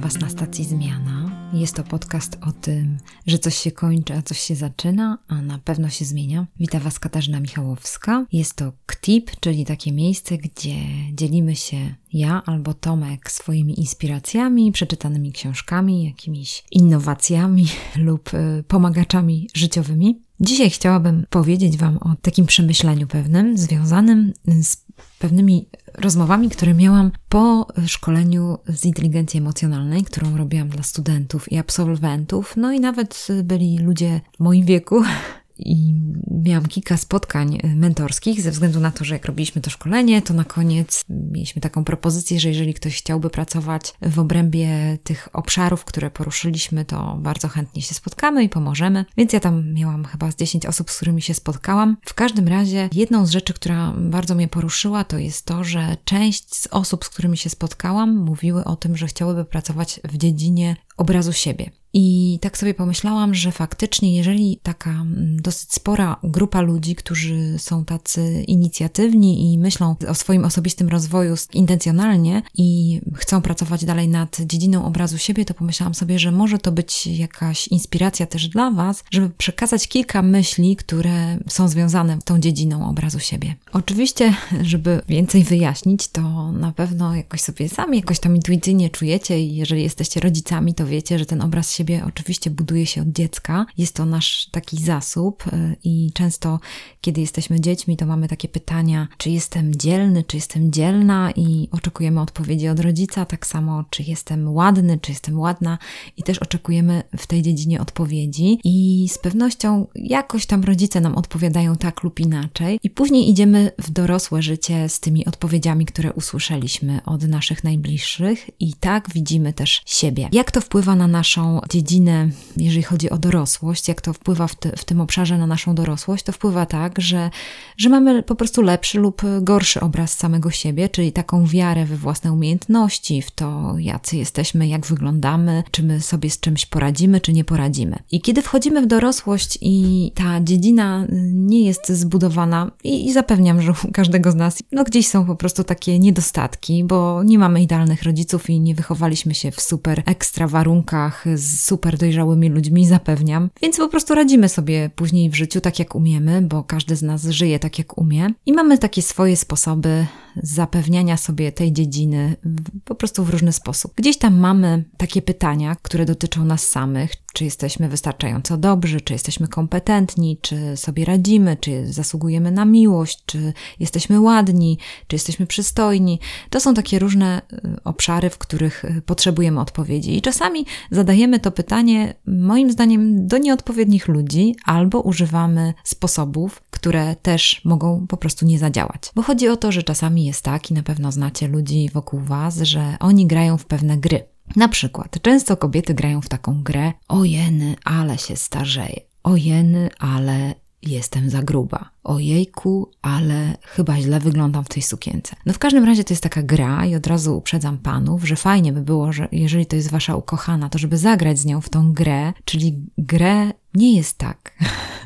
Was na stacji Zmiana. Jest to podcast o tym, że coś się kończy, a coś się zaczyna, a na pewno się zmienia. Witam Was Katarzyna Michałowska. Jest to KTIP, czyli takie miejsce, gdzie dzielimy się ja albo Tomek swoimi inspiracjami, przeczytanymi książkami, jakimiś innowacjami lub y, pomagaczami życiowymi. Dzisiaj chciałabym powiedzieć Wam o takim przemyśleniu pewnym, związanym z pewnymi rozmowami, które miałam po szkoleniu z inteligencji emocjonalnej, którą robiłam dla studentów i absolwentów. No i nawet byli ludzie w moim wieku, i miałam kilka spotkań e, mentorskich, ze względu na to, że jak robiliśmy to szkolenie, to na koniec mieliśmy taką propozycję, że jeżeli ktoś chciałby pracować w obrębie tych obszarów, które poruszyliśmy, to bardzo chętnie się spotkamy i pomożemy. Więc ja tam miałam chyba z 10 osób, z którymi się spotkałam. W każdym razie, jedną z rzeczy, która bardzo mnie poruszyła, to jest to, że część z osób, z którymi się spotkałam, mówiły o tym, że chciałyby pracować w dziedzinie obrazu siebie. I tak sobie pomyślałam, że faktycznie, jeżeli taka mm, dosyć spora grupa ludzi, którzy są tacy inicjatywni i myślą o swoim osobistym rozwoju intencjonalnie i chcą pracować dalej nad dziedziną obrazu siebie, to pomyślałam sobie, że może to być jakaś inspiracja też dla Was, żeby przekazać kilka myśli, które są związane z tą dziedziną obrazu siebie. Oczywiście, żeby więcej wyjaśnić, to na pewno jakoś sobie sami jakoś tam intuicyjnie czujecie i jeżeli jesteście rodzicami, to wiecie, że ten obraz siebie siebie oczywiście buduje się od dziecka. Jest to nasz taki zasób y, i często, kiedy jesteśmy dziećmi, to mamy takie pytania, czy jestem dzielny, czy jestem dzielna i oczekujemy odpowiedzi od rodzica, tak samo, czy jestem ładny, czy jestem ładna i też oczekujemy w tej dziedzinie odpowiedzi i z pewnością jakoś tam rodzice nam odpowiadają tak lub inaczej i później idziemy w dorosłe życie z tymi odpowiedziami, które usłyszeliśmy od naszych najbliższych i tak widzimy też siebie. Jak to wpływa na naszą dziedzinę, jeżeli chodzi o dorosłość, jak to wpływa w, te, w tym obszarze na naszą dorosłość, to wpływa tak, że, że mamy po prostu lepszy lub gorszy obraz samego siebie, czyli taką wiarę we własne umiejętności, w to, jacy jesteśmy, jak wyglądamy, czy my sobie z czymś poradzimy, czy nie poradzimy. I kiedy wchodzimy w dorosłość i ta dziedzina nie jest zbudowana, i, i zapewniam, że u każdego z nas, no gdzieś są po prostu takie niedostatki, bo nie mamy idealnych rodziców i nie wychowaliśmy się w super ekstra warunkach z super dojrzałymi ludźmi, zapewniam. Więc po prostu radzimy sobie później w życiu tak, jak umiemy, bo każdy z nas żyje tak, jak umie. I mamy takie swoje sposoby zapewniania sobie tej dziedziny po prostu w różny sposób. Gdzieś tam mamy takie pytania, które dotyczą nas samych, czy jesteśmy wystarczająco dobrzy, czy jesteśmy kompetentni, czy sobie radzimy, czy zasługujemy na miłość, czy jesteśmy ładni, czy jesteśmy przystojni. To są takie różne y, obszary, w których y, potrzebujemy odpowiedzi. I czasami zadajemy to pytanie, moim zdaniem, do nieodpowiednich ludzi, albo używamy sposobów, które też mogą po prostu nie zadziałać. Bo chodzi o to, że czasami jest tak, i na pewno znacie ludzi wokół Was, że oni grają w pewne gry. Na przykład, często kobiety grają w taką grę: Ojeny, ale się starzeję. Ojeny, ale jestem za gruba. Ojejku, ale chyba źle wyglądam w tej sukience. No w każdym razie to jest taka gra i od razu uprzedzam panów, że fajnie by było, że jeżeli to jest wasza ukochana, to żeby zagrać z nią w tą grę, czyli grę nie jest tak.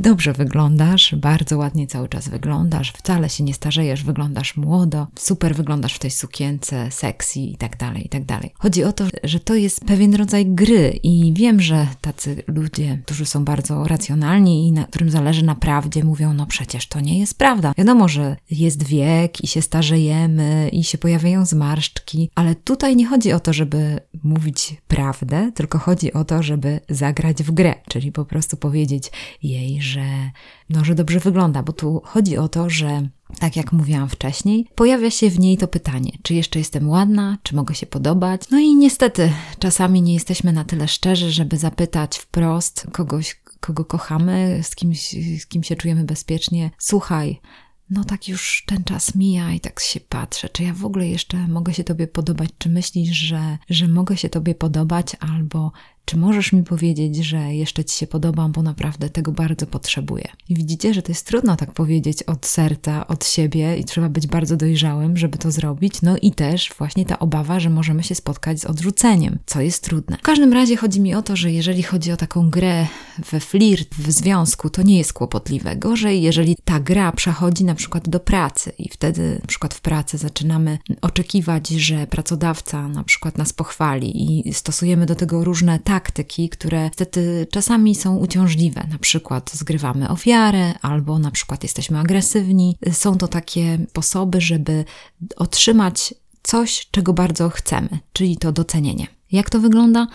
Dobrze wyglądasz, bardzo ładnie cały czas wyglądasz, wcale się nie starzejesz, wyglądasz młodo, super wyglądasz w tej sukience, sexy i tak dalej, i tak dalej. Chodzi o to, że to jest pewien rodzaj gry i wiem, że tacy ludzie, którzy są bardzo racjonalni i na którym zależy na prawdzie, mówią, no przecież to nie jest prawda. Wiadomo, że jest wiek i się starzejemy i się pojawiają zmarszczki, ale tutaj nie chodzi o to, żeby mówić prawdę, tylko chodzi o to, żeby zagrać w grę, czyli po prostu powiedzieć jej, że, no, że dobrze wygląda, bo tu chodzi o to, że tak jak mówiłam wcześniej, pojawia się w niej to pytanie, czy jeszcze jestem ładna, czy mogę się podobać. No i niestety, czasami nie jesteśmy na tyle szczerzy, żeby zapytać wprost kogoś, kogo kochamy, z kimś, z kim się czujemy bezpiecznie. Słuchaj, no tak już ten czas mija i tak się patrzę, czy ja w ogóle jeszcze mogę się Tobie podobać, czy myślisz, że, że mogę się Tobie podobać, albo Czy możesz mi powiedzieć, że jeszcze ci się podobam, bo naprawdę tego bardzo potrzebuję? I widzicie, że to jest trudno tak powiedzieć od serca, od siebie i trzeba być bardzo dojrzałym, żeby to zrobić. No i też właśnie ta obawa, że możemy się spotkać z odrzuceniem, co jest trudne. W każdym razie chodzi mi o to, że jeżeli chodzi o taką grę we flirt, w związku, to nie jest kłopotliwe. Gorzej, jeżeli ta gra przechodzi na przykład do pracy i wtedy na przykład w pracy zaczynamy oczekiwać, że pracodawca na przykład nas pochwali i stosujemy do tego różne taktyki, które niestety czasami są uciążliwe. Na przykład zgrywamy ofiarę albo na przykład jesteśmy agresywni. Są to takie sposoby, żeby otrzymać coś, czego bardzo chcemy, czyli to docenienie. Jak to wygląda?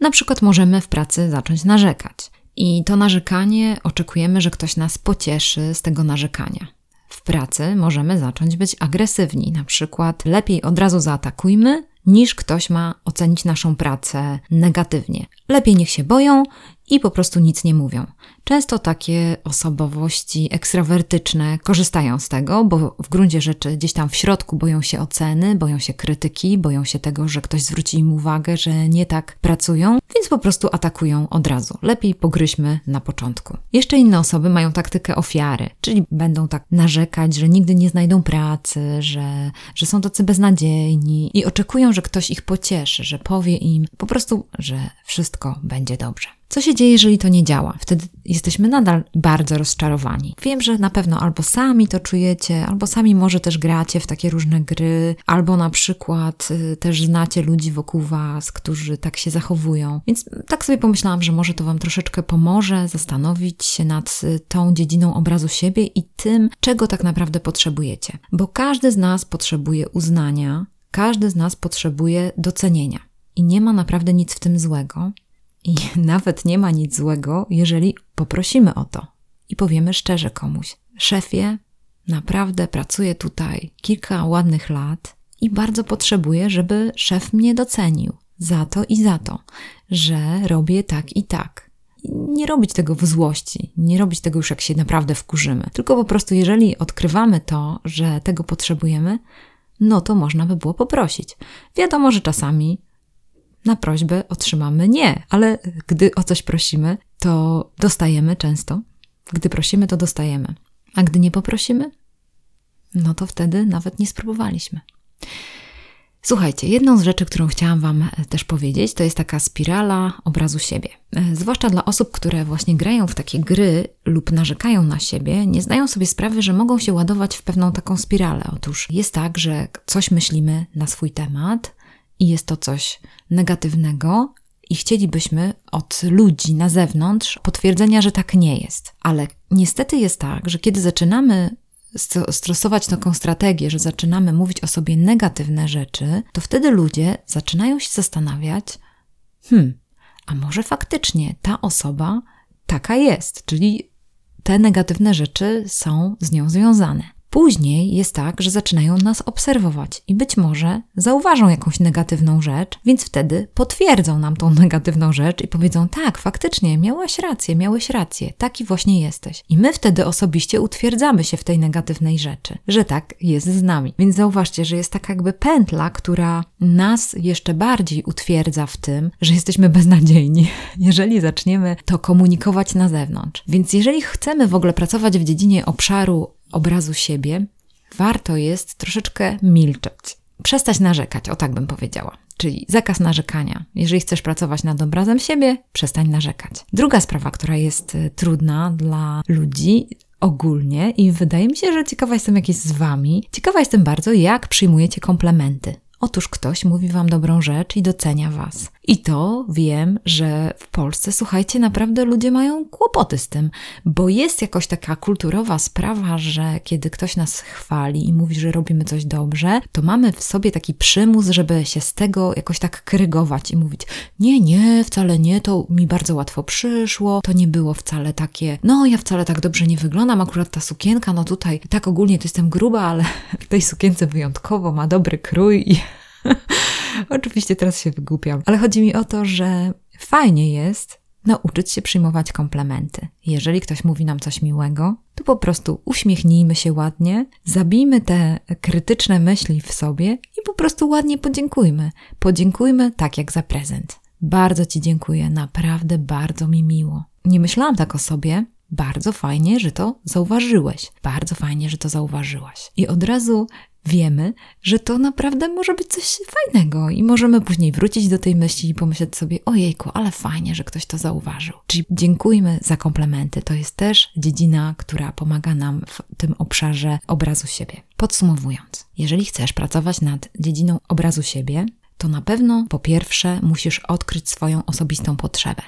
Na przykład możemy w pracy zacząć narzekać. I to narzekanie oczekujemy, że ktoś nas pocieszy z tego narzekania. W pracy możemy zacząć być agresywni, na przykład lepiej od razu zaatakujmy, niż ktoś ma ocenić naszą pracę negatywnie. Lepiej niech się boją i po prostu nic nie mówią. Często takie osobowości ekstrawertyczne korzystają z tego, bo w gruncie rzeczy gdzieś tam w środku boją się oceny, boją się krytyki, boją się tego, że ktoś zwróci im uwagę, że nie tak pracują, więc po prostu atakują od razu. Lepiej pogryźmy na początku. Jeszcze inne osoby mają taktykę ofiary, czyli będą tak narzekać, że nigdy nie znajdą pracy, że, że są tacy beznadziejni i oczekują, że ktoś ich pocieszy, że powie im po prostu, że wszystko będzie dobrze. Co się dzieje, jeżeli to nie działa? Wtedy jesteśmy nadal bardzo rozczarowani. Wiem, że na pewno albo sami to czujecie, albo sami może też gracie w takie różne gry, albo na przykład y, też znacie ludzi wokół Was, którzy tak się zachowują. Więc tak sobie pomyślałam, że może to Wam troszeczkę pomoże zastanowić się nad y, tą dziedziną obrazu siebie i tym, czego tak naprawdę potrzebujecie. Bo każdy z nas potrzebuje uznania, każdy z nas potrzebuje docenienia. I nie ma naprawdę nic w tym złego, i nawet nie ma nic złego, jeżeli poprosimy o to i powiemy szczerze komuś: Szefie, naprawdę pracuję tutaj kilka ładnych lat i bardzo potrzebuję, żeby szef mnie docenił za to i za to, że robię tak i tak. Nie robić tego w złości, nie robić tego już jak się naprawdę wkurzymy, tylko po prostu, jeżeli odkrywamy to, że tego potrzebujemy, no to można by było poprosić. Wiadomo, że czasami na prośbę otrzymamy nie, ale gdy o coś prosimy, to dostajemy często. Gdy prosimy, to dostajemy. A gdy nie poprosimy, no to wtedy nawet nie spróbowaliśmy. Słuchajcie, jedną z rzeczy, którą chciałam Wam też powiedzieć, to jest taka spirala obrazu siebie. Zwłaszcza dla osób, które właśnie grają w takie gry lub narzekają na siebie, nie zdają sobie sprawy, że mogą się ładować w pewną taką spiralę. Otóż jest tak, że coś myślimy na swój temat, i jest to coś negatywnego, i chcielibyśmy od ludzi na zewnątrz potwierdzenia, że tak nie jest. Ale niestety jest tak, że kiedy zaczynamy stosować taką strategię, że zaczynamy mówić o sobie negatywne rzeczy, to wtedy ludzie zaczynają się zastanawiać: hmm, a może faktycznie ta osoba taka jest, czyli te negatywne rzeczy są z nią związane. Później jest tak, że zaczynają nas obserwować i być może zauważą jakąś negatywną rzecz, więc wtedy potwierdzą nam tą negatywną rzecz i powiedzą: Tak, faktycznie, miałaś rację, miałeś rację, taki właśnie jesteś. I my wtedy osobiście utwierdzamy się w tej negatywnej rzeczy, że tak jest z nami. Więc zauważcie, że jest taka jakby pętla, która nas jeszcze bardziej utwierdza w tym, że jesteśmy beznadziejni, jeżeli zaczniemy to komunikować na zewnątrz. Więc jeżeli chcemy w ogóle pracować w dziedzinie obszaru obrazu siebie, warto jest troszeczkę milczeć. Przestać narzekać, o tak bym powiedziała. Czyli zakaz narzekania. Jeżeli chcesz pracować nad obrazem siebie, przestań narzekać. Druga sprawa, która jest y, trudna dla ludzi ogólnie i wydaje mi się, że ciekawa jestem, jak jest z Wami. Ciekawa jestem bardzo, jak przyjmujecie komplementy. Otóż ktoś mówi Wam dobrą rzecz i docenia Was. I to wiem, że w Polsce, słuchajcie, naprawdę ludzie mają kłopoty z tym, bo jest jakoś taka kulturowa sprawa, że kiedy ktoś nas chwali i mówi, że robimy coś dobrze, to mamy w sobie taki przymus, żeby się z tego jakoś tak krygować i mówić: Nie, nie, wcale nie, to mi bardzo łatwo przyszło, to nie było wcale takie, no ja wcale tak dobrze nie wyglądam, akurat ta sukienka, no tutaj tak ogólnie to jestem gruba, ale w tej sukience wyjątkowo ma dobry krój i Oczywiście teraz się wygłupiam, ale chodzi mi o to, że fajnie jest nauczyć się przyjmować komplementy. Jeżeli ktoś mówi nam coś miłego, to po prostu uśmiechnijmy się ładnie, zabijmy te krytyczne myśli w sobie i po prostu ładnie podziękujmy. Podziękujmy tak jak za prezent. Bardzo Ci dziękuję, naprawdę bardzo mi miło. Nie myślałam tak o sobie, bardzo fajnie, że to zauważyłeś. Bardzo fajnie, że to zauważyłaś. I od razu wiemy, że to naprawdę może być coś fajnego i możemy później wrócić do tej myśli i pomyśleć sobie, ojejku, ale fajnie, że ktoś to zauważył. Czyli dziękujmy za komplementy. To jest też dziedzina, która pomaga nam w tym obszarze obrazu siebie. Podsumowując, jeżeli chcesz pracować nad dziedziną obrazu siebie, to na pewno po pierwsze musisz odkryć swoją osobistą potrzebę.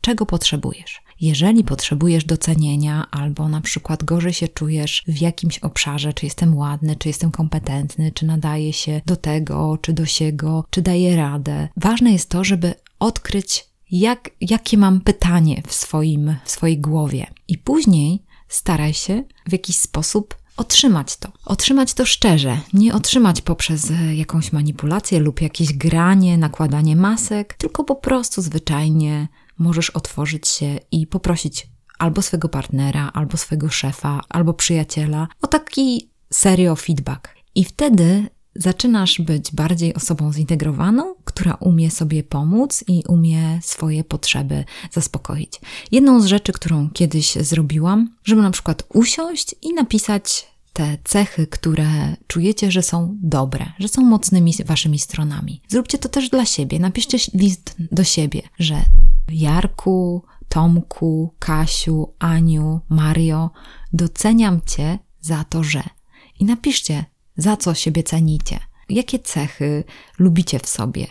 Czego potrzebujesz? Jeżeli potrzebujesz docenienia, albo na przykład gorzej się czujesz w jakimś obszarze, czy jestem ładny, czy jestem kompetentny, czy nadaje się do tego, czy do siego, czy daję radę, ważne jest to, żeby odkryć, jak, jakie mam pytanie w, swoim, w swojej głowie. I później staraj się w jakiś sposób otrzymać to. Otrzymać to szczerze, nie otrzymać poprzez e, jakąś manipulację lub jakieś granie, nakładanie masek, tylko po prostu zwyczajnie możesz otworzyć się i poprosić albo swego partnera, albo swego szefa, albo przyjaciela o taki serio feedback. I wtedy zaczynasz być bardziej osobą zintegrowaną, która umie sobie pomóc i umie swoje potrzeby zaspokoić. Jedną z rzeczy, którą kiedyś zrobiłam, żeby na przykład usiąść i napisać te cechy, które czujecie, że są dobre, że są mocnymi waszymi stronami. Zróbcie to też dla siebie. Napiszcie list do siebie, że Jarku, Tomku, Kasiu, Aniu, Mario, doceniam Cię za to, że. I napiszcie, za co siebie cenicie, jakie cechy lubicie w sobie,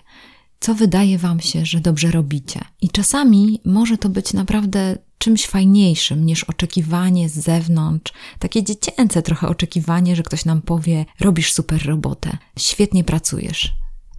co wydaje Wam się, że dobrze robicie. I czasami może to być naprawdę czymś fajniejszym niż oczekiwanie z zewnątrz, takie dziecięce trochę oczekiwanie, że ktoś nam powie: Robisz super robotę, świetnie pracujesz,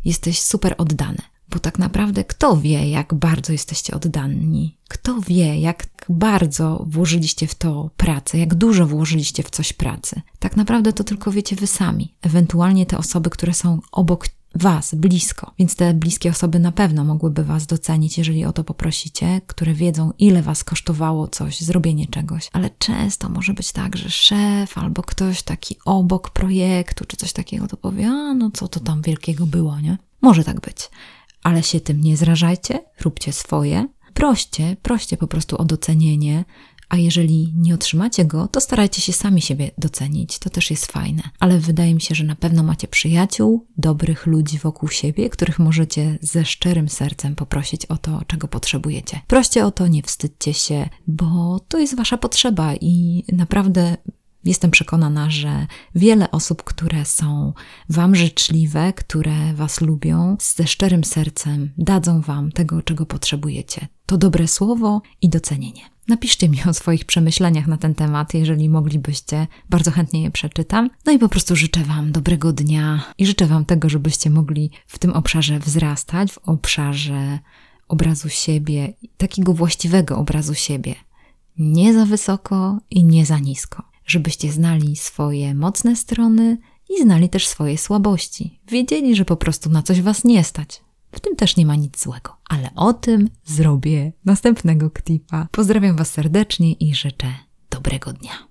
jesteś super oddany. Bo tak naprawdę kto wie, jak bardzo jesteście oddani? Kto wie, jak bardzo włożyliście w to pracę, jak dużo włożyliście w coś pracy? Tak naprawdę to tylko wiecie wy sami, ewentualnie te osoby, które są obok Was, blisko. Więc te bliskie osoby na pewno mogłyby Was docenić, jeżeli o to poprosicie, które wiedzą, ile Was kosztowało coś, zrobienie czegoś. Ale często może być tak, że szef albo ktoś taki obok projektu, czy coś takiego, to powie, a no co to tam wielkiego było, nie? Może tak być ale się tym nie zrażajcie, róbcie swoje, proście, proście po prostu o docenienie, a jeżeli nie otrzymacie go, to starajcie się sami siebie docenić. To też jest fajne. Ale wydaje mi się, że na pewno macie przyjaciół, dobrych ludzi wokół siebie, których możecie ze szczerym sercem poprosić o to, czego potrzebujecie. Proście o to, nie wstydźcie się, bo to jest wasza potrzeba i naprawdę Jestem przekonana, że wiele osób, które są Wam życzliwe, które Was lubią, ze szczerym sercem dadzą Wam tego, czego potrzebujecie. To dobre słowo i docenienie. Napiszcie mi o swoich przemyśleniach na ten temat, jeżeli moglibyście, bardzo chętnie je przeczytam. No i po prostu życzę Wam dobrego dnia i życzę Wam tego, żebyście mogli w tym obszarze wzrastać, w obszarze obrazu siebie, takiego właściwego obrazu siebie. Nie za wysoko i nie za nisko żebyście znali swoje mocne strony i znali też swoje słabości. Wiedzieli, że po prostu na coś was nie stać. W tym też nie ma nic złego. Ale o tym zrobię następnego klipa. Pozdrawiam was serdecznie i życzę dobrego dnia.